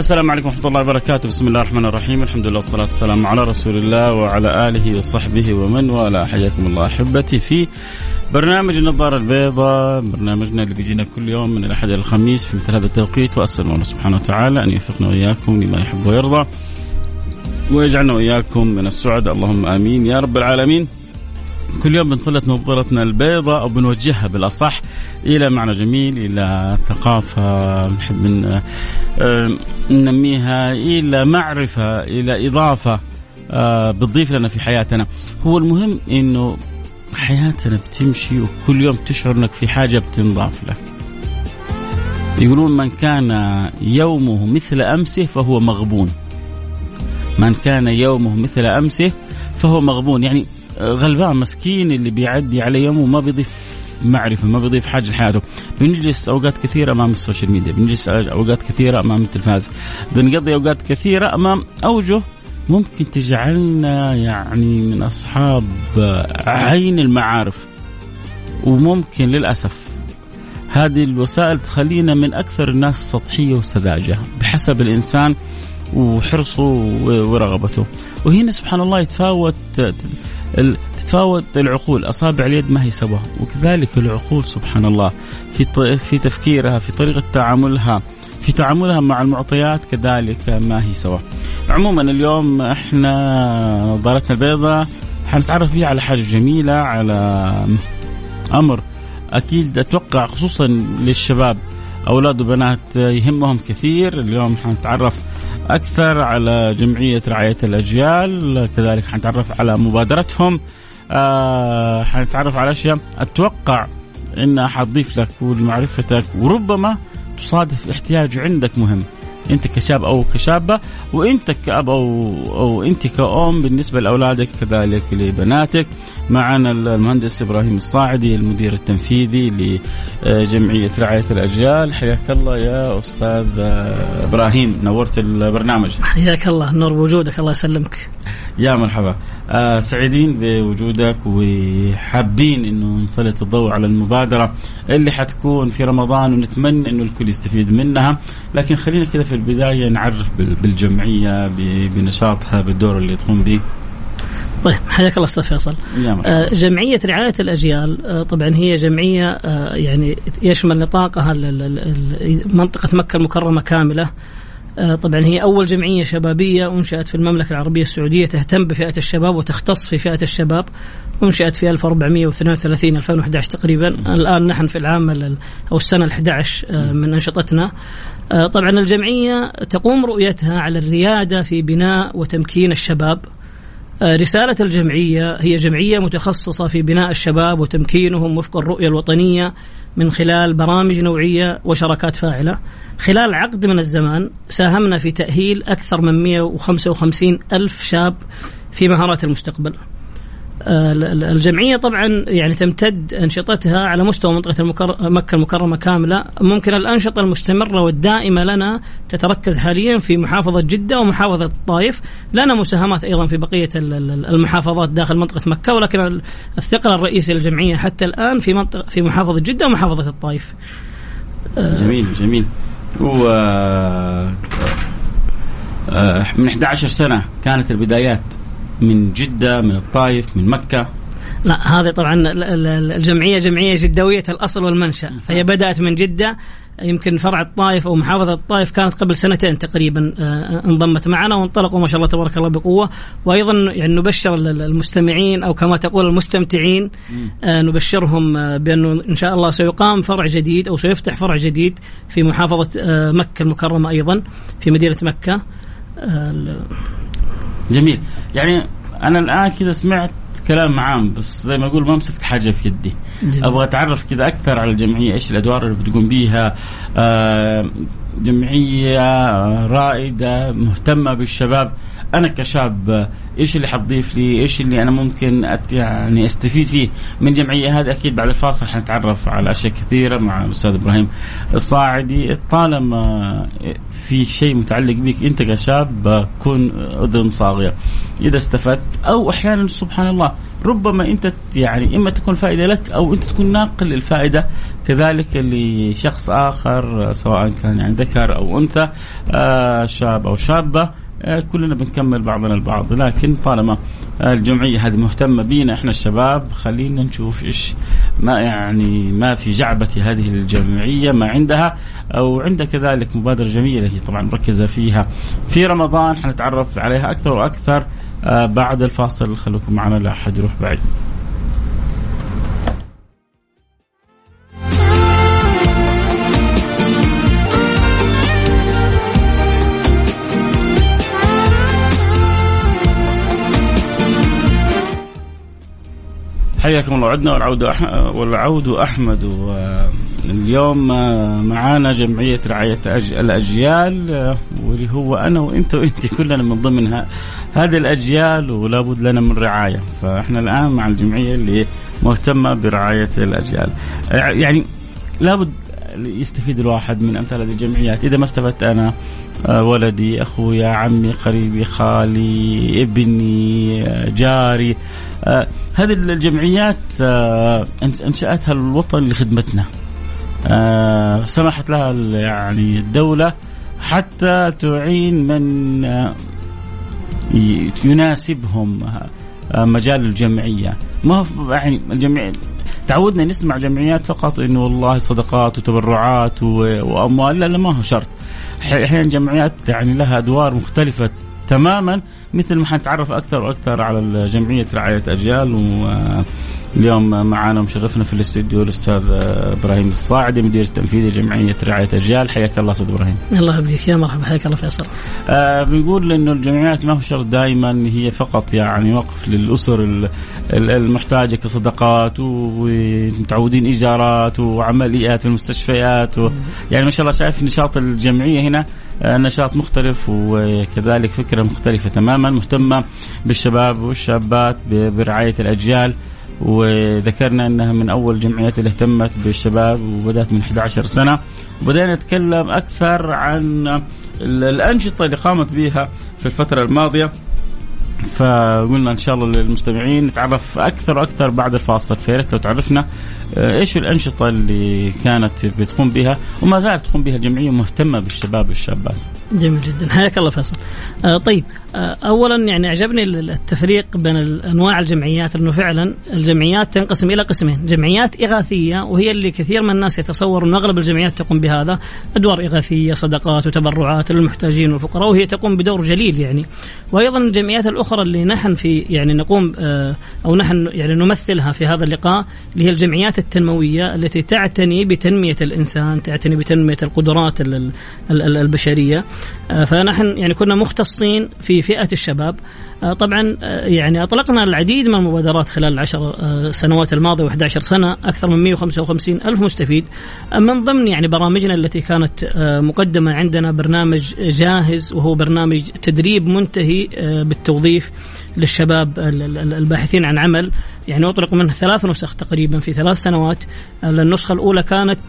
السلام عليكم ورحمة الله وبركاته، بسم الله الرحمن الرحيم، الحمد لله والصلاة والسلام على رسول الله وعلى آله وصحبه ومن والاه، حياكم الله أحبتي في برنامج النظارة البيضاء، برنامجنا اللي بيجينا كل يوم من الأحد إلى الخميس في مثل هذا التوقيت، وأسأل الله سبحانه وتعالى أن يوفقنا وإياكم لما يحب ويرضى. ويجعلنا وإياكم من السعداء. اللهم آمين. يا رب العالمين. كل يوم بنسلط نظرتنا البيضاء أو بنوجهها بالأصح إلى معنى جميل إلى ثقافة نحب ننميها إلى معرفة إلى إضافة آه، بتضيف لنا في حياتنا. هو المهم إنه حياتنا بتمشي وكل يوم تشعر إنك في حاجة بتنضاف لك. يقولون من كان يومه مثل أمسه فهو مغبون. من كان يومه مثل أمسه فهو مغبون. يعني غلبان مسكين اللي بيعدي على يومه ما بيضيف معرفة ما بيضيف حاجة لحياته. بنجلس أوقات كثيرة أمام ال social media بنجلس أوقات كثيرة أمام التلفاز. بنقضي أوقات كثيرة أمام أوجه ممكن تجعلنا يعني من أصحاب عين المعارف. وممكن للأسف هذه الوسائل تخلينا من أكثر الناس سطحية وسذاجة بحسب الإنسان وحرصه ورغبته. وهنا سبحان الله يتفاوت تتفاوت العقول أصابع اليد ما هي سوا. وكذلك العقول سبحان الله في في تفكيرها في طريقة تعاملها في تعاملها مع المعطيات كذلك ما هي سوا. عموما اليوم إحنا نظارتنا البيضاء حنتعرف فيها على حاجة جميلة على أمر أكيد أتوقع خصوصا للشباب. أولاد وبنات يهمهم كثير. اليوم حنتعرف أكثر على جمعية رعاية الأجيال. كذلك حنتعرف على مبادرتهم. آه حنتعرف على أشياء. أتوقع انها حتضيف لك ولمعرفتك وربما تصادف احتياج عندك مهم. أنت كشاب أو كشابة وأنت كأب أو أو أنت كأم بالنسبة لأولادك كذلك لبناتك. معنا المهندس إبراهيم الصاعدي المدير التنفيذي لجمعية رعاية الأجيال. حياك الله يا أستاذ إبراهيم نورت البرنامج. حياك الله نور بوجودك الله يسلمك. يا مرحبا. آه سعيدين بوجودك وحابين إنه نسلط الضوء على المبادرة اللي حتكون في رمضان ونتمنى إنه الكل يستفيد منها. لكن خلينا كذا في البداية نعرف بالجمعية بنشاطها بالدور اللي تقوم به. طيب حياك الله أستاذ فيصل. آه جمعية رعاية الأجيال آه طبعا هي جمعية آه يعني يشمل نطاقها منطقة مكة المكرمة كاملة. طبعا هي أول جمعية شبابية أنشأت في المملكة العربية السعودية تهتم بفئة الشباب وتختص في فئة الشباب. أنشأت في 1432 2011 تقريبا، الآن نحن في العام أو السنة ال11 آه من أنشطتنا. طبعا الجمعية تقوم رؤيتها على الريادة في بناء وتمكين الشباب. رسالة الجمعية هي جمعية متخصصة في بناء الشباب وتمكينهم وفق الرؤية الوطنية من خلال برامج نوعية وشراكات فاعلة. خلال عقد من الزمان ساهمنا في تأهيل أكثر من 155 ألف شاب في مهارات المستقبل. الجمعية طبعا يعني تمتد أنشطتها على مستوى منطقة المكر... مكة المكرمة كاملة، ممكن الأنشطة المستمرة والدائمة لنا تتركز حاليا في محافظة جدة ومحافظة الطائف، لنا مساهمات أيضا في بقية المحافظات داخل منطقة مكة ولكن الثقل الرئيسي للجمعية حتى الآن في منطقه في محافظة جدة ومحافظة الطائف. جميل جميل. و من 11 سنة كانت البدايات من جدة من الطائف من مكة. لا هذه طبعا الجمعية جمعية جدوية الأصل والمنشأ. فهي بدأت من جدة. يمكن فرع الطائف أو محافظة الطائف كانت قبل سنتين تقريبا انضمت معنا وانطلقوا ما شاء الله تبارك الله بقوة. وأيضا يعني نبشر المستمعين أو كما تقول المستمتعين نبشرهم بأنه إن شاء الله سيقام فرع جديد أو سيفتح فرع جديد في محافظة مكة المكرمة أيضا في مدينة مكة. جميل. يعني أنا الآن كذا سمعت كلام عام بس زي ما أقول ما مسكت حاجة في يدي. جميل. أبغى أتعرف كذا أكثر على الجمعية إيش الأدوار اللي بتقوم بيها آه جمعية رائدة مهتمة بالشباب. أنا كشاب إيش اللي حتضيف لي؟ إيش اللي أنا ممكن أت يعني أستفيد فيه؟ من جمعية هذه أكيد بعد الفاصل حنتعرف على أشياء كثيرة مع الأستاذ إبراهيم الصاعدي. طالما في شيء متعلق بك أنت كشاب كن أذن صاغية. إذا استفدت أو أحيانا سبحان الله ربما أنت يعني إما تكون فائدة لك أو أنت تكون ناقل للفائدة. كذلك لشخص آخر سواء كان يعني ذكر أو أنثى آه، شاب أو شابة. آه، كلنا بنكمل بعضنا البعض. لكن طالما الجمعية هذه مهتمة بينا إحنا الشباب خلينا نشوف إيش ما يعني ما في جعبة هذه الجمعية ما عندها أو عندها كذلك مبادرة جميلة هي طبعا مركزة فيها. في رمضان حنتعرف عليها أكثر وأكثر آه، بعد الفاصل. خليكم معنا لا أحد يروح بعيد. حياكم الله. عدنا والعود والعود أحمد. اليوم معانا جمعية رعاية الأجيال واللي هو أنا وأنت وأنت كلنا من ضمن هذه الأجيال ولا بد لنا من رعاية. فإحنا الآن مع الجمعية اللي مهتمة برعاية الأجيال. يعني لابد يستفيد الواحد من أمثال هذه الجمعيات. إذا ما استفدت أنا ولدي أخويا عمي قريبي خالي ابني جاري هذه الجمعيات آه انشأتها الوطن لخدمتنا. آه سمحت لها يعني الدولة حتى تعين من آه يناسبهم آه مجال الجمعية. ما يعني الجمعيه تعودنا نسمع جمعيات فقط إنه والله صدقات وتبرعات وأموال لا لا ما هو شرط. أحيانا جمعيات يعني لها أدوار مختلفة تماما مثل ما حنتعرف أكثر وأكثر على جمعية رعاية أجيال واليوم معنا مشرفنا في الاستوديو الأستاذ إبراهيم الصاعدي مدير التنفيذي لجمعية رعاية اجيال حياك الله أستاذ إبراهيم. الله يبقيك يا مرحبا حياك الله فيصل. آه بنقول انه الجمعيات ما هو شرط دائما هي فقط يعني وقف للأسر المحتاجة كصدقات ومتعودين إيجارات وعمليات في المستشفيات و يعني ما شاء الله شايف نشاط الجمعية هنا آه، نشاط مختلف وكذلك فكرة مختلفة تماما مهتمة بالشباب والشابات برعاية الأجيال وذكرنا إنها من أول الجمعيات اللي اهتمت بالشباب وبدأت من 11 سنة. وبدأنا نتكلم أكثر عن الأنشطة اللي قامت بها في الفترة الماضية. فقلنا إن شاء الله للمستمعين نتعرف أكثر وأكثر بعد الفاصل. فياريت لو تعرفنا. إيش الأنشطة اللي كانت بتقوم بها وما زالت تقوم بها الجمعية مهتمة بالشباب والشابات. جميل جدا حياك الله فيصل. آه طيب آه اولا يعني أعجبني التفريق بين أنواع الجمعيات انه فعلا الجمعيات تنقسم إلى قسمين، جمعيات إغاثية وهي اللي كثير من الناس يتصور إن أغلب الجمعيات تقوم بهذا، أدوار إغاثية، صدقات وتبرعات للمحتاجين والفقراء وهي تقوم بدور جليل يعني. وأيضا الجمعيات الأخرى اللي نحن في يعني نقوم آه أو نحن يعني نمثلها في هذا اللقاء اللي هي الجمعيات التنموية التي تعتني بتنمية الإنسان، تعتني بتنمية القدرات البشرية. آه، فنحن يعني كنا مختصين في فئة الشباب. آه، طبعا آه، يعني أطلقنا العديد من المبادرات خلال العشر سنوات الماضية و11 سنة أكثر من 155 ألف مستفيد. من ضمن يعني برامجنا التي كانت مقدمة عندنا برنامج جاهز وهو برنامج تدريب منتهي بالتوظيف. للشباب الباحثين عن عمل. يعني أطلق منه ثلاث نسخ تقريبا في ثلاث سنوات. النسخة الأولى كانت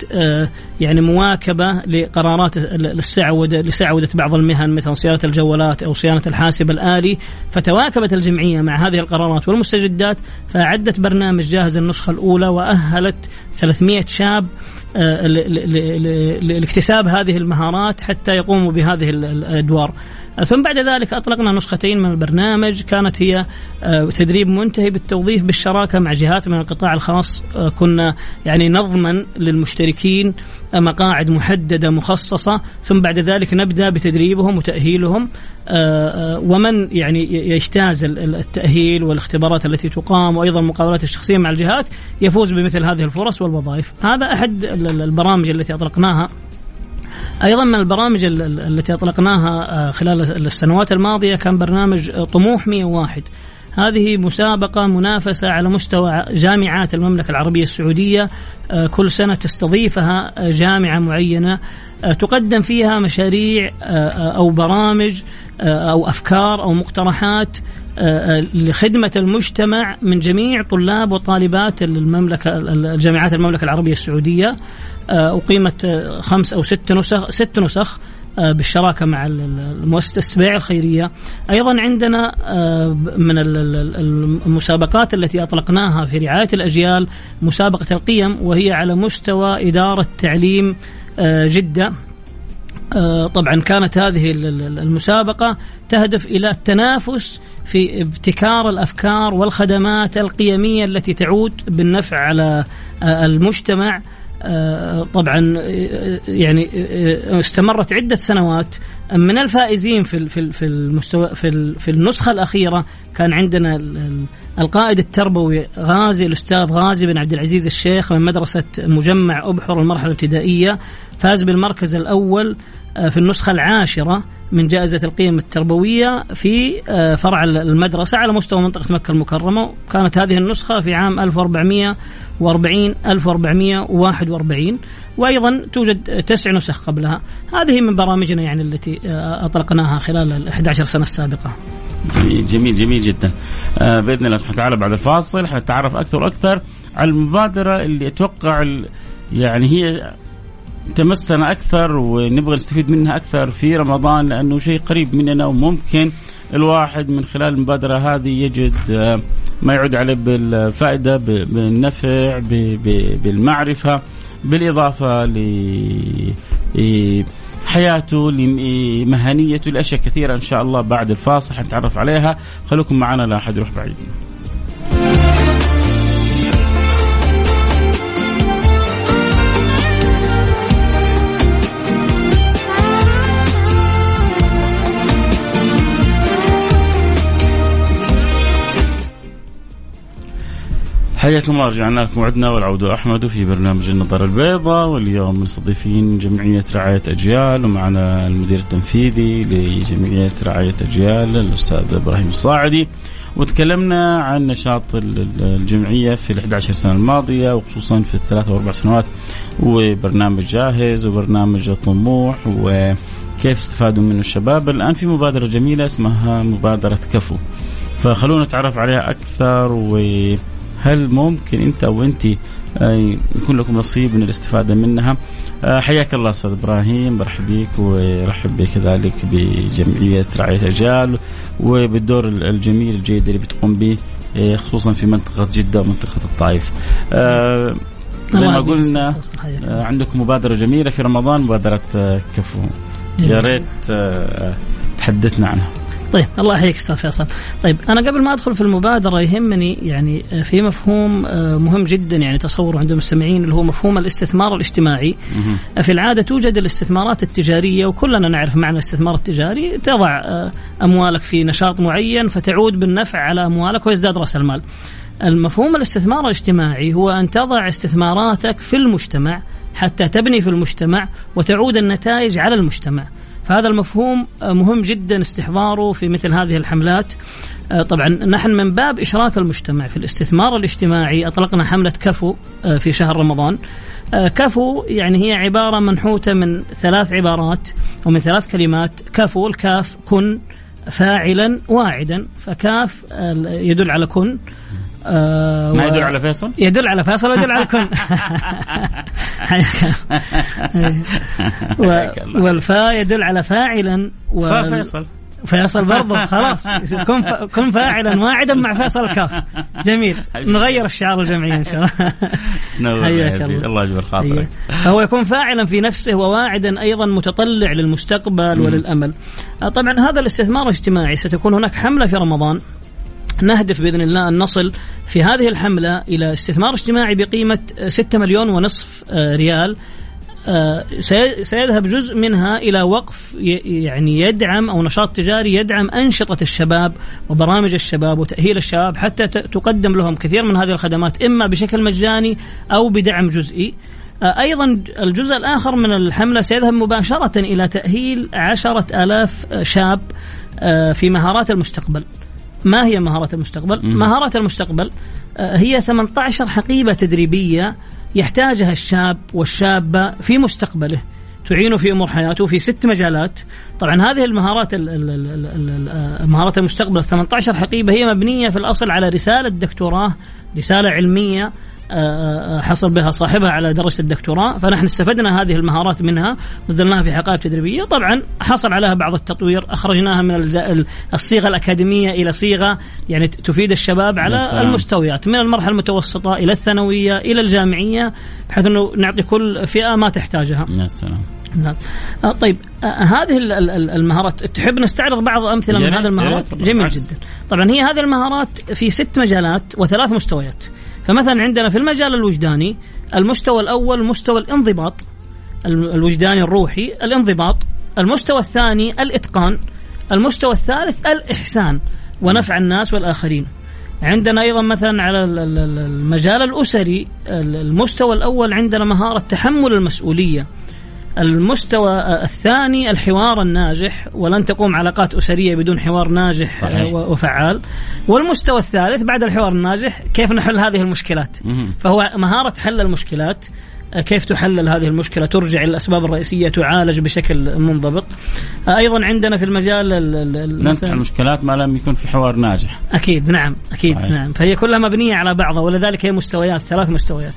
يعني مواكبة لقرارات السعودة لسعودة بعض المهن مثل صيانة الجوالات أو صيانة الحاسب الآلي. فتواكبت الجمعية مع هذه القرارات والمستجدات فأعدت برنامج جاهز النسخة الأولى وأهلت 300 شاب. آه، لاكتساب هذه المهارات حتى يقوموا بهذه الأدوار. ثم بعد ذلك أطلقنا نسختين من البرنامج كانت هي آه، تدريب منتهي بالتوظيف بالشراكة مع جهات من القطاع الخاص. آه، كنا يعني نضمن للمشتركين مقاعد محددة مخصصة ثم بعد ذلك نبدأ بتدريبهم وتأهيلهم. ومن يعني يجتاز التأهيل والاختبارات التي تقام وأيضا المقابلات الشخصية مع الجهات يفوز بمثل هذه الفرص والوظائف. هذا أحد البرامج التي أطلقناها. أيضا من البرامج التي أطلقناها آه، خلال السنوات الماضية كان برنامج طموح 101 هذه مسابقة منافسة على مستوى جامعات المملكة العربية السعودية آه، كل سنة تستضيفها آه، جامعة معينة تقدم فيها مشاريع أو برامج أو أفكار أو مقترحات لخدمة المجتمع من جميع طلاب وطالبات المملكة الجامعات المملكة العربية السعودية. أقيمت خمس أو ست نسخ ست نسخ بالشراكة مع المؤسسة السبيعة الخيرية. أيضا عندنا من المسابقات التي أطلقناها في رعاية الأجيال مسابقة القيم وهي على مستوى إدارة تعليم جدة. آه، طبعا كانت هذه المسابقة تهدف إلى التنافس في ابتكار الأفكار والخدمات القيمية التي تعود بالنفع على آه، المجتمع. آه، طبعا يعني استمرت عدة سنوات. من الفائزين في في المستوى في في النسخة الأخيرة كان عندنا القائد التربوي غازي الأستاذ غازي بن عبد العزيز الشيخ من مدرسة مجمع أبحر المرحلة الابتدائية. فاز بالمركز الأول آه، في النسخة العاشرة من جائزة القيم التربوية في آه، فرع المدرسة على مستوى منطقة مكة المكرمة. كانت هذه النسخة في عام 1440 1441 وأيضا توجد تسع نسخ قبلها. هذه من برامجنا يعني التي آه، أطلقناها خلال ال 11 سنة السابقة. جميل جميل جدا. بإذن الله سبحانه وتعالى بعد الفاصل حنتعرف أكثر وأكثر على المبادرة اللي أتوقع يعني هي تمسنا أكثر ونبغى نستفيد منها أكثر في رمضان لأنه شيء قريب مننا وممكن الواحد من خلال المبادرة هذه يجد آه، ما يعود عليه بالفائدة بالنفع بالمعرفة بالإضافة ل حياته لمهنيته لأشياء كثيرة إن شاء الله بعد الفاصل حنتعرف عليها. خلوكم معنا لا أحد يروح بعيد. حياكم الله رجعنا لكم وعدنا والعود أحمد في برنامج النظارة البيضاء واليوم مستضيفين جمعية رعاية أجيال ومعنا المدير التنفيذي لجمعية رعاية أجيال الأستاذ إبراهيم الصاعدي. وتكلمنا عن نشاط الجمعية في ال 11 سنة الماضية وخصوصا في الثلاث واربع سنوات وبرنامج جاهز وبرنامج طموح وكيف استفادوا منه الشباب. الآن في مبادرة جميلة اسمها مبادرة كفو. فخلونا نتعرف عليها أكثر و هل ممكن انت أو انت آه، يكون لكم نصيب من الاستفادة منها آه، حياك الله أستاذ إبراهيم برحب بك ورحب كذلك بجمعية رعاية اجيال وبالدور الجميل الجيد اللي بتقوم به آه، خصوصا في منطقة جدة ومنطقة الطائف. زي ما قلنا عندكم مبادرة جميلة في رمضان مبادرة كفو يا ريت تحدثنا عنها. طيب الله يحييك أستاذ فيصل. طيب أنا قبل ما أدخل في المبادرة يهمني يعني آه، في مفهوم آه، مهم جدا يعني تصور عند المستمعين اللي هو مفهوم الاستثمار الاجتماعي. في العادة توجد الاستثمارات التجارية وكلنا نعرف معنى الاستثمار التجاري تضع آه، أموالك في نشاط معين فتعود بالنفع على أموالك ويزداد رأس المال. المفهوم الاستثمار الاجتماعي هو أن تضع استثماراتك في المجتمع حتى تبني في المجتمع وتعود النتائج على المجتمع. فهذا المفهوم آه، مهم جدا استحضاره في مثل هذه الحملات. آه، طبعا نحن من باب إشراك المجتمع في الاستثمار الاجتماعي أطلقنا حملة كفو آه، في شهر رمضان. كفو يعني هي عبارة منحوتة من ثلاث عبارات ومن ثلاث كلمات. كفو الكاف كن فاعلا واعدا. فكاف يدل على كن. آه ما يدل على فيصل؟ يدل على فيصل ويدل على كن والفاء يدل على فاعلا و... فيصل. فيصل برضه خلاص. كن كن فاعلا واعدا مع فيصل الكاف جميل. نغير الشعار الجمعيه إن شاء الله. حياك الله. الله يجبر خاطرك. فهو يكون فاعلا في نفسه وواعدا أيضا متطلع للمستقبل وللأمل. طبعا هذا الاستثمار الاجتماعي ستكون هناك حملة في رمضان. نهدف بإذن الله أن نصل في هذه الحملة إلى استثمار اجتماعي بقيمة 6 مليون ونصف آه، ريال آه، سيذهب جزء منها إلى وقف يعني يدعم أو نشاط تجاري يدعم أنشطة الشباب وبرامج الشباب وتأهيل الشباب حتى تقدم لهم كثير من هذه الخدمات إما بشكل مجاني أو بدعم جزئي. آه، أيضا الجزء الآخر من الحملة سيذهب مباشرة إلى تأهيل عشرة آلاف شاب في مهارات المستقبل ما هي مهارات المستقبل؟ مهارات المستقبل آه، هي 18 حقيبة تدريبية يحتاجها الشاب والشابة في مستقبله. تعينه في أمور حياته في ست مجالات. طبعا هذه المهارات آه، مهارات المستقبل 18 حقيبة هي مبنية في الأصل على رسالة دكتوراه رسالة علمية. حصل بها صاحبها على درجة الدكتوراه فنحن استفدنا هذه المهارات منها نزلناها في حقائب تدريبية طبعا حصل عليها بعض التطوير أخرجناها من الصيغة الأكاديمية إلى صيغة يعني تفيد الشباب على المستويات من المرحلة المتوسطة إلى الثانوية إلى الجامعية بحيث إنه نعطي كل فئة ما تحتاجها. يا سلام. نعم. آه طيب آه هذه المهارات تحب نستعرض بعض أمثلة من هذه المهارات؟ جميل جدا. طبعا هي هذه المهارات في ست مجالات وثلاث مستويات. فمثلا عندنا في المجال الوجداني المستوى الأول مستوى الانضباط الوجداني الروحي الانضباط. المستوى الثاني الإتقان. المستوى الثالث الإحسان ونفع الناس والآخرين. عندنا أيضا مثلا على المجال الأسري المستوى الأول عندنا مهارة تحمل المسؤولية. المستوى الثاني الحوار الناجح ولن تقوم علاقات أسرية بدون حوار ناجح صحيح. وفعال. والمستوى الثالث بعد الحوار الناجح كيف نحل هذه المشكلات؟ فهو مهارة حل المشكلات. كيف تحلل هذه المشكلة؟ ترجع الأسباب الرئيسية تعالج بشكل منضبط. أيضا عندنا في المجال ننتهي المشكلات ما لم يكون في حوار ناجح. أكيد نعم أكيد صحيح. نعم. فهي كلها مبنية على بعضها ولذلك هي مستويات ثلاث مستويات.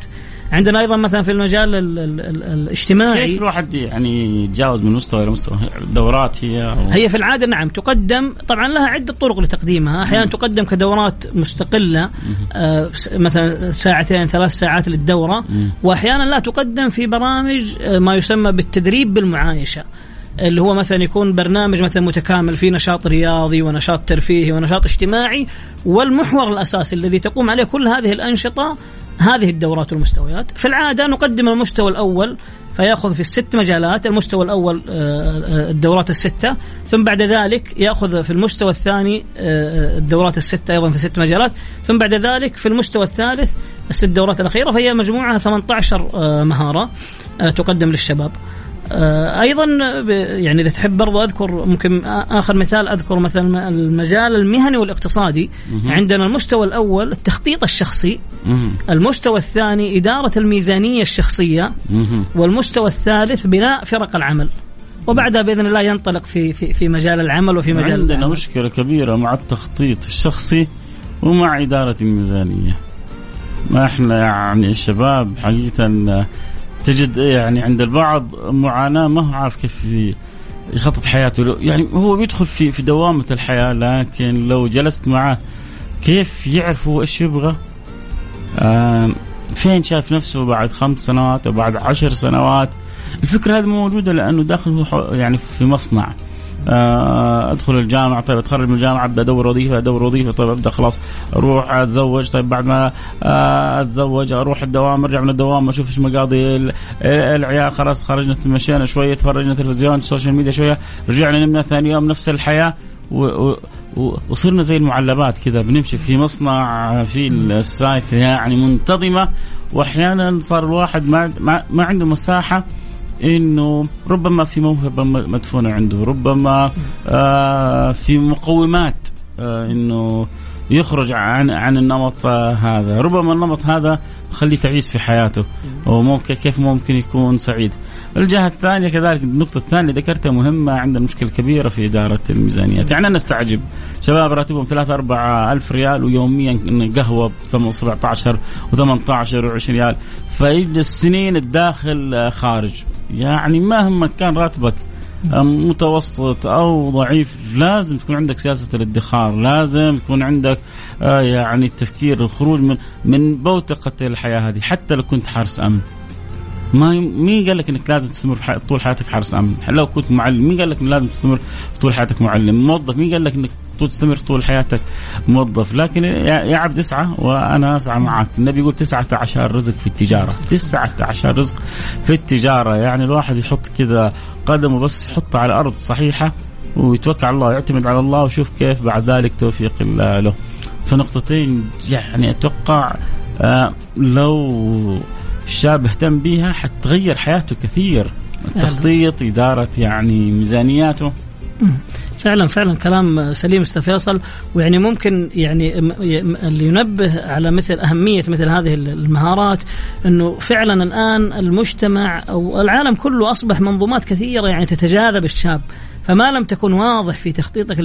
عندنا أيضا مثلا في المجال ال ال ال الاجتماعي كيف الواحد يعني يتجاوز من مستوى إلى مستوى؟ دورات هي أو هي في العادة نعم تقدم طبعا لها عدة طرق لتقديمها. أحيانا تقدم كدورات مستقلة آه مثلا ساعتين ثلاث ساعات للدورة. واحيانا لا تقدم في برامج آه ما يسمى بالتدريب بالمعايشة. اللي هو مثلا يكون برنامج مثلا متكامل فيه نشاط رياضي ونشاط ترفيهي ونشاط اجتماعي والمحور الأساسي الذي تقوم عليه كل هذه الأنشطة هذه الدورات والمستويات. في العادة نقدم المستوى الأول فيأخذ في الست مجالات المستوى الأول آه، آه، الدورات الستة ثم بعد ذلك يأخذ في المستوى الثاني آه، الدورات الستة أيضا في ست مجالات ثم بعد ذلك في المستوى الثالث الست دورات الأخيرة فهي مجموعة 18 مهارة تقدم للشباب. أيضا يعني إذا تحب برضو أذكر ممكن آخر مثال أذكر مثلا المجال المهني والاقتصادي. عندنا المستوى الأول التخطيط الشخصي. المستوى الثاني إدارة الميزانية الشخصية. والمستوى الثالث بناء فرق العمل. وبعدها بإذن الله ينطلق في في في مجال العمل وفي مجال عندنا العمل. مشكلة كبيرة مع التخطيط الشخصي ومع إدارة الميزانية. ما إحنا يعني الشباب حقيقة تجد يعني عند البعض معاناة ما هو عارف كيف يخطط حياته. يعني هو بيدخل في في دوامة الحياة لكن لو جلست معه كيف يعرف هو إيش يبغى؟ فين شايف نفسه بعد خمس سنوات أو بعد عشر سنوات؟ الفكرة هذه موجودة لأنه داخل هو يعني في مصنع. أدخل الجامعة. طيب أتخرج من الجامعة أبدأ ادور وظيفة ادور وظيفة. طيب أبدأ خلاص. أروح أتزوج. طيب بعد ما آه، أتزوج أروح الدوام أرجع من الدوام أشوف إيش مقاضي العيال. خلاص خرجنا تمشينا شوية تفرجنا تلفزيون social media شوية. رجعنا نمنا ثاني يوم نفس الحياة. وصرنا زي المعلبات كذا. بنمشي في مصنع في ال site يعني منتظمة. وأحيانا صار الواحد ما ما عنده مساحة إنه ربما في موهبة مدفونة عنده ربما آه في مقومات آه إنه يخرج عن عن النمط هذا. ربما النمط هذا خليه تعيس في حياته وممكن كيف ممكن يكون سعيد. الجهة الثانية كذلك النقطة الثانية ذكرتها مهمة عندنا مشكلة كبيرة في إدارة الميزانيات. يعني أنا نستعجب شباب راتبهم 3 4 ألف ريال ويوميا قهوة ب 17 و18 و20 ريال. فيجلس سنين الداخل خارج. يعني مهما كان راتبك متوسط أو ضعيف لازم تكون عندك سياسة الادخار لازم تكون عندك آه، يعني التفكير الخروج من من بوتقة الحياة هذه حتى لو كنت حارس أمن. ما مين قال لك إنك لازم تستمر طول حياتك حارس أمن. لو كنت معلم مين قال لك لازم تستمر طول حياتك معلم. موظف مين قال لك إنك تستمر طول حياتك موظف. لكن يا عبد اسعى وأنا أسعى معك النبي يقول تسعة عشر رزق في التجارة. تسعة عشر رزق في التجارة. يعني الواحد يحط كذا قدمه بس يحطها على الأرض الصحيحة ويتوكل على الله يعتمد على الله ويشوف كيف بعد ذلك توفيق الله له. فنقطتين يعني أتوقع آه لو الشاب اهتم بها حتغير حياته كثير. التخطيط إدارة يعني ميزانياته. فعلا فعلا كلام سليم أستاذ فيصل. ويعني ممكن يعني اللي ينبه على مثل أهمية مثل هذه المهارات إنه فعلا الآن المجتمع أو العالم كله أصبح منظومات كثيرة يعني تتجاذب الشاب. فما لم تكن واضح في تخطيطك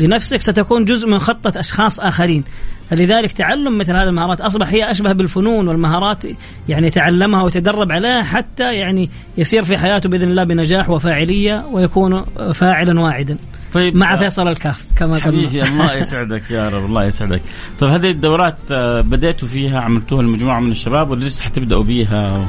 لنفسك ستكون جزء من خطة أشخاص آخرين. فلذلك تعلم مثل هذه المهارات. أصبح هي أشبه بالفنون والمهارات يعني تعلمها وتدرب عليها حتى يعني يسير في حياته بإذن الله بنجاح وفاعلية ويكون فاعلا واعدا. طيب مع فيصل الكاف كما حبيبي الله يسعدك يا رب الله يسعدك. طيب هذه الدورات آه، بديتوا فيها عملتوها المجموعة من الشباب ولا لسه حتبدأوا بيها؟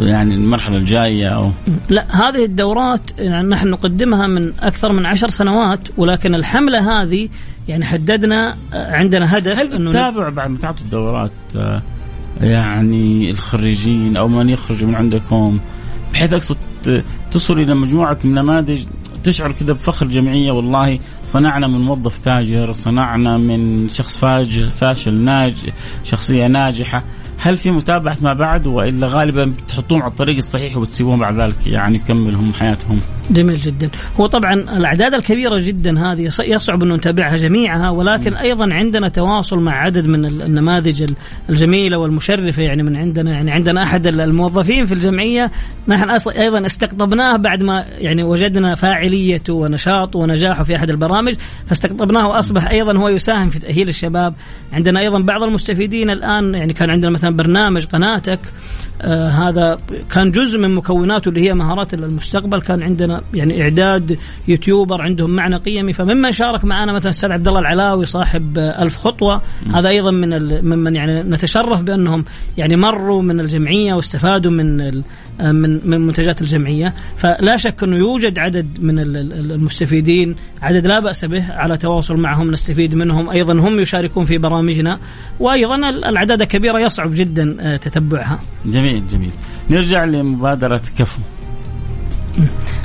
يعني المرحلة الجاية أو؟ لا هذه الدورات يعني نحن نقدمها من أكثر من عشر سنوات ولكن الحملة هذه يعني حددنا آه، عندنا هدف هل بتتابع بعد ما تعطوا الدورات آه، يعني الخريجين أو من يخرج من عندكم بحيث أقصد تصل إلى مجموعة من نماذج تشعر كذا بفخر جمعية؟ والله صنعنا من موظف تاجر صنعنا من شخص فاشل ناجح شخصية ناجحة. هل في متابعة ما بعد وإلا غالبا بتحطوهم على الطريق الصحيح وبتسيبوهم بعد ذلك يعني يكملهم حياتهم؟ جميل جدا، هو طبعا الأعداد الكبيرة جدا هذه يصعب إنه نتابعها جميعها ولكن م. أيضا عندنا تواصل مع عدد من النماذج الجميلة والمشرفة يعني من عندنا يعني عندنا أحد الموظفين في الجمعية نحن أيضا استقطبناه بعد ما يعني وجدنا فاعليته ونشاطه ونجاحه في أحد البرامج فاستقطبناه وأصبح أيضا هو يساهم في تأهيل الشباب، عندنا أيضا بعض المستفيدين الآن يعني كان عندنا مثلا مثلا برنامج قناتك آه هذا كان جزء من مكوناته اللي هي مهارات المستقبل. كان عندنا يعني إعداد يوتيوبر عندهم معنى قيمي. فممن شارك معنا مثلا الاستاذ عبد الله العلاوي صاحب آه ألف خطوة م. هذا أيضا من ممن يعني نتشرف بأنهم يعني مروا من الجمعية واستفادوا من آه، من من منتجات الجمعية. فلا شك أنه يوجد عدد من المستفيدين. عدد لا بأس به على تواصل معهم نستفيد منهم. أيضا هم يشاركون في برامجنا. وأيضا الأعداد الكبيرة يصعب جدا آه، تتبعها. جميل جميل. نرجع لمبادرة كفو.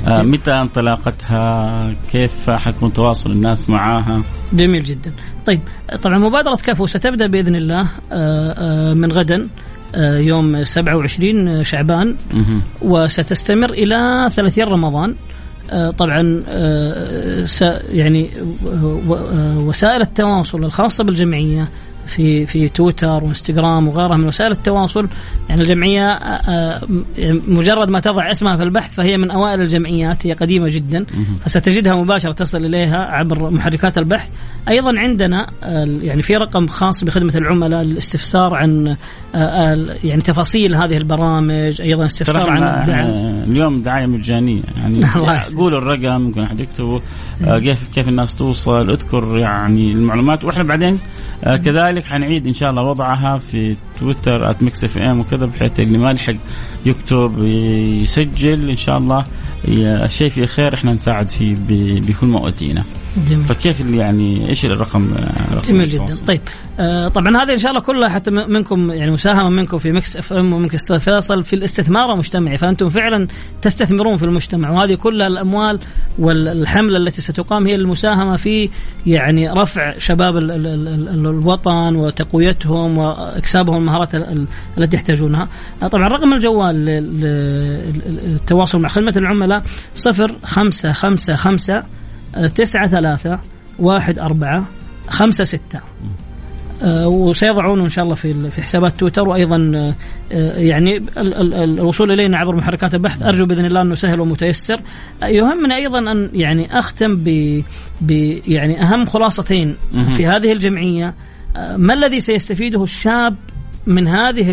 آه متى انطلاقتها؟ كيف حيكون تواصل الناس معاها؟ جميل جدا. طيب طبعا مبادرة كفو ستبدأ بإذن الله آه آه من غدا يوم 27 شعبان وستستمر إلى 30 رمضان طبعا يعني وسائل التواصل الخاصة بالجمعية في في تويتر وإنستغرام وغيرها من وسائل التواصل. يعني الجمعية يعني مجرد ما تضع اسمها في البحث فهي من أوائل الجمعيات هي قديمة جدا. فستجدها مباشرة تصل إليها عبر محركات البحث. أيضا عندنا يعني في رقم خاص بخدمة العملاء للاستفسار عن يعني تفاصيل هذه البرامج أيضا استفسار عن الدعم اليوم دعاية مجانية. يعني قولوا الرقم ممكن أحد يكتبه. كيف كيف الناس توصل؟ اذكر يعني المعلومات. وإحنا بعدين كذلك حنعيد إن شاء الله وضعها في تويتر @Mix FM وكذا بحيث اللي ما لحق يكتب يسجل إن شاء الله. الشيء في خير إحنا نساعد فيه بكل ما اوتينا. جميل. فكيف يعني إيش الرقم, الرقم جميل جدا. طيب آه طبعا هذه إن شاء الله كلها حتى منكم يعني مساهمة منكم في Mix FM ومنك فيصل في الاستثمار المجتمعي. فأنتم فعلا تستثمرون في المجتمع وهذه كلها الأموال والحملة التي ستقام هي المساهمة في يعني رفع شباب ال ال ال الوطن وتقويتهم وإكسابهم المهارات التي يحتاجونها. آه، طبعا رقم الجوال للتواصل مع خدمة العملاء صفر خمسة خمسة خمسة تسعة ثلاثة واحد أربعة خمسة ستة. آه، وسيضعونه إن شاء الله في في حسابات تويتر وأيضا آه، يعني الوصول إلينا عبر محركات البحث. أرجو بإذن الله أنه سهل ومتيسر. يهمني أيضا أن يعني أختم ب يعني أهم خلاصتين في هذه الجمعية. آه، ما الذي سيستفيده الشاب من هذه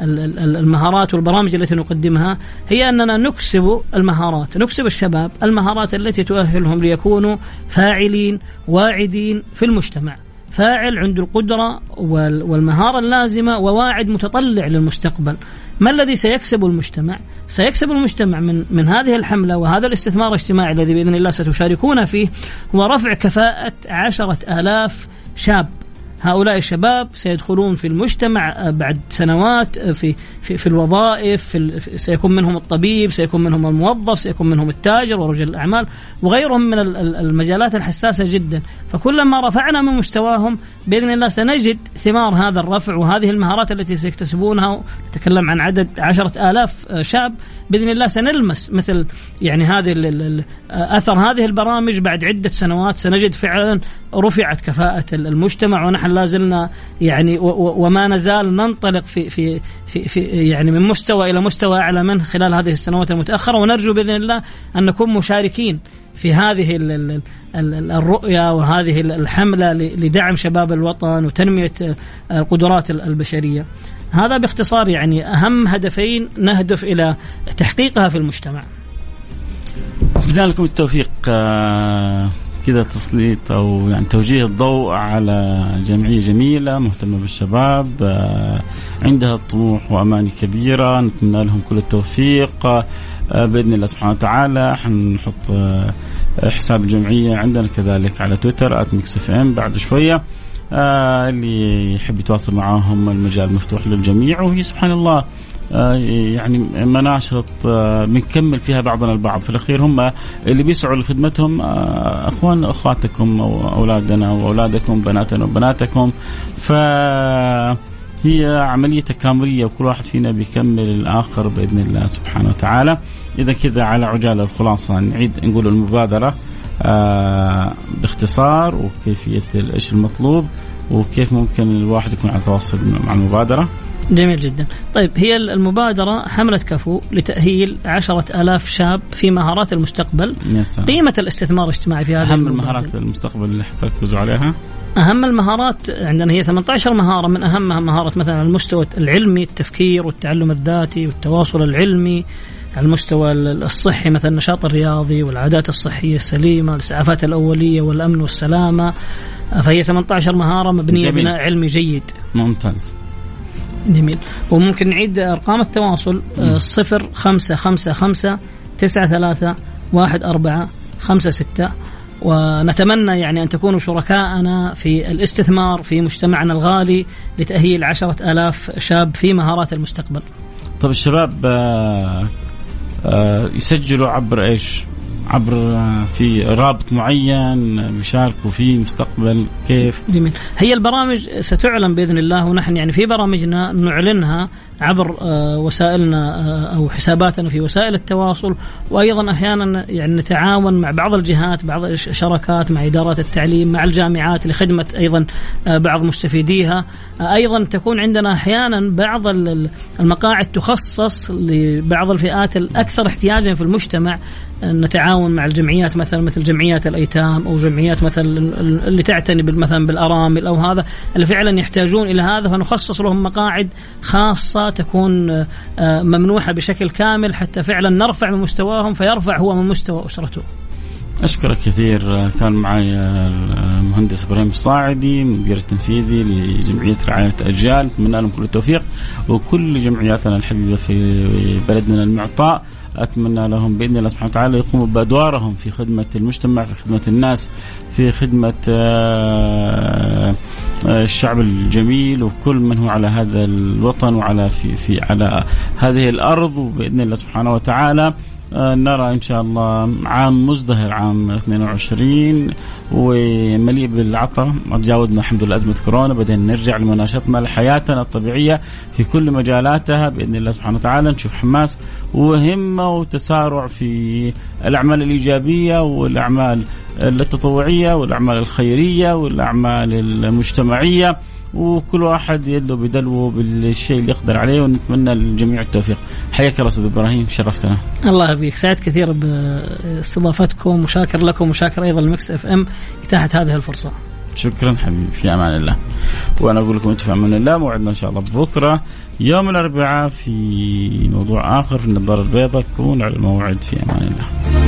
المهارات والبرامج التي نقدمها؟ هي أننا نكسب المهارات، نكسب الشباب المهارات التي تؤهلهم ليكونوا فاعلين واعدين في المجتمع. فاعل عنده القدرة والمهارة اللازمة وواعد متطلع للمستقبل. ما الذي سيكسب المجتمع؟ سيكسب المجتمع من من هذه الحملة وهذا الاستثمار الاجتماعي الذي بإذن الله ستشاركون فيه هو رفع كفاءة عشرة آلاف شاب هؤلاء الشباب سيدخلون في المجتمع آه، بعد سنوات آه، في في, في الوظائف في سيكون منهم الطبيب سيكون منهم الموظف سيكون منهم التاجر ورجل الأعمال وغيرهم من المجالات الحساسة جدا. فكلما رفعنا من مستواهم بإذن الله سنجد ثمار هذا الرفع وهذه المهارات التي سيكتسبونها. نتكلم عن عدد عشرة آلاف آه، شاب. بإذن الله سنلمس مثل يعني هذه أثر هذه البرامج بعد عدة سنوات. سنجد فعلا رفعت كفاءة المجتمع ونحن نحن لا زلنا يعني وما نزال ننطلق في في في, في يعني من مستوى إلى مستوى أعلى منه خلال هذه السنوات المتأخرة ونرجو بإذن الله أن نكون مشاركين في هذه الرؤية وهذه الحملة لدعم شباب الوطن وتنمية القدرات البشرية. هذا باختصار يعني أهم هدفين نهدف إلى تحقيقها في المجتمع. لكم التوفيق آه، كذا تسليط أو يعني توجيه الضوء على جمعية جميلة مهتمة بالشباب آه، عندها طموح واماني كبيرة نتمنى لهم كل التوفيق. آه، بإذن الله سبحانه وتعالى حنحط حساب الجمعية عندنا كذلك على تويتر @Mix FM بعد شوية. آه اللي يحب يتواصل معاهم المجال مفتوح للجميع وهي سبحان الله آه يعني مناشط آه بنكمل فيها بعضنا البعض. في الأخير هم اللي بيسعوا لخدمتهم آه أخوان أخواتكم واولادنا وأولادكم بناتنا وبناتكم. ف هي عملية تكاملية وكل واحد فينا بيكمل الآخر بإذن الله سبحانه وتعالى. إذا كذا على عجالة الخلاصة نعيد نقول المبادرة آه باختصار وكيفية إيش المطلوب وكيف ممكن الواحد يكون على تواصل مع المبادرة. جميل جدا. طيب هي المبادرة حملة كفو لتأهيل عشرة ألاف شاب في مهارات المستقبل. يسا. قيمة الاستثمار الاجتماعي في هذه أهم المهارات المستقبل اللي حتركزوا عليها؟ أهم المهارات عندنا هي 18 مهارة. من أهمها مهارة مثلا المستوى العلمي التفكير والتعلم الذاتي والتواصل العلمي على المستوى الصحي مثلا النشاط الرياضي والعادات الصحية السليمة الإسعافات الأولية والأمن والسلامة. فهي 18 مهارة مبنية جميل. بناء علمي جيد. ممتاز. جميل. وممكن نعيد أرقام التواصل آه، صفر خمسة خمسة خمسة تسعة ثلاثة واحد أربعة خمسة ستة. ونتمنى يعني أن تكونوا شركاءنا في الاستثمار في مجتمعنا الغالي لتأهيل عشرة ألاف شاب في مهارات المستقبل. طيب الشباب آه، آه، يسجلوا عبر إيش؟ عبر آه، في رابط معين بيشاركوا فيه مستقبل كيف؟ جميل هي البرامج ستعلن بإذن الله ونحن يعني في برامجنا نعلنها عبر آه، وسائلنا آه، أو حساباتنا في وسائل التواصل. وأيضا أحيانا يعني نتعاون مع بعض الجهات بعض الشركات مع ادارات التعليم مع الجامعات لخدمه أيضا آه، بعض مستفيديها. أيضا تكون عندنا أحيانا بعض المقاعد تخصص لبعض الفئات الأكثر احتياجا في المجتمع. نتعاون مع الجمعيات مثلا مثل جمعيات الأيتام أو جمعيات مثلا اللي تعتني مثلا بالأرامل أو هذا اللي فعلا يحتاجون إلى هذا. فنخصص لهم مقاعد خاصة تكون آه، ممنوحة بشكل كامل حتى فعلا نرفع من مستواهم فيرفع هو من مستوى أسرته. أشكرك كثير. كان معي المهندس إبراهيم الصاعدي مدير التنفيذي لجمعية رعاية أجيال. اتمنى لهم كل التوفيق. وكل جمعياتنا الحبيبة في بلدنا المعطاء. أتمنى لهم بإذن الله سبحانه وتعالى يقوموا بأدوارهم في خدمة المجتمع في خدمة الناس في خدمة آه، آه، الشعب الجميل وكل من هو على هذا الوطن وعلى في في على هذه الأرض. وبإذن الله سبحانه وتعالى نرى إن شاء الله عام مزدهر عام 22 ومليء بالعطاء تجاوزنا الحمد لله أزمة كورونا بدأنا نرجع لمناشطنا لحياتنا الطبيعية في كل مجالاتها بإذن الله سبحانه وتعالى. نشوف حماس وهمة وتسارع في الأعمال الإيجابية والأعمال التطوعية والأعمال الخيرية والأعمال المجتمعية. وكل واحد يده بدلوه بالشيء اللي يقدر عليه ونتمنى للجميع التوفيق. حياك الله أستاذ إبراهيم شرفتنا. الله يبيك سعيد كثير باستضافتكم وشاكر لكم وشاكر أيضا المكس إف إم اتاحه هذه الفرصة. شكرا حبيبي في أمان الله. وأنا أقول لكم أنتم في أمان الله موعدنا إن شاء الله بكرة يوم الأربعاء في موضوع آخر في النظاره البيضاء. كون على الموعد في أمان الله.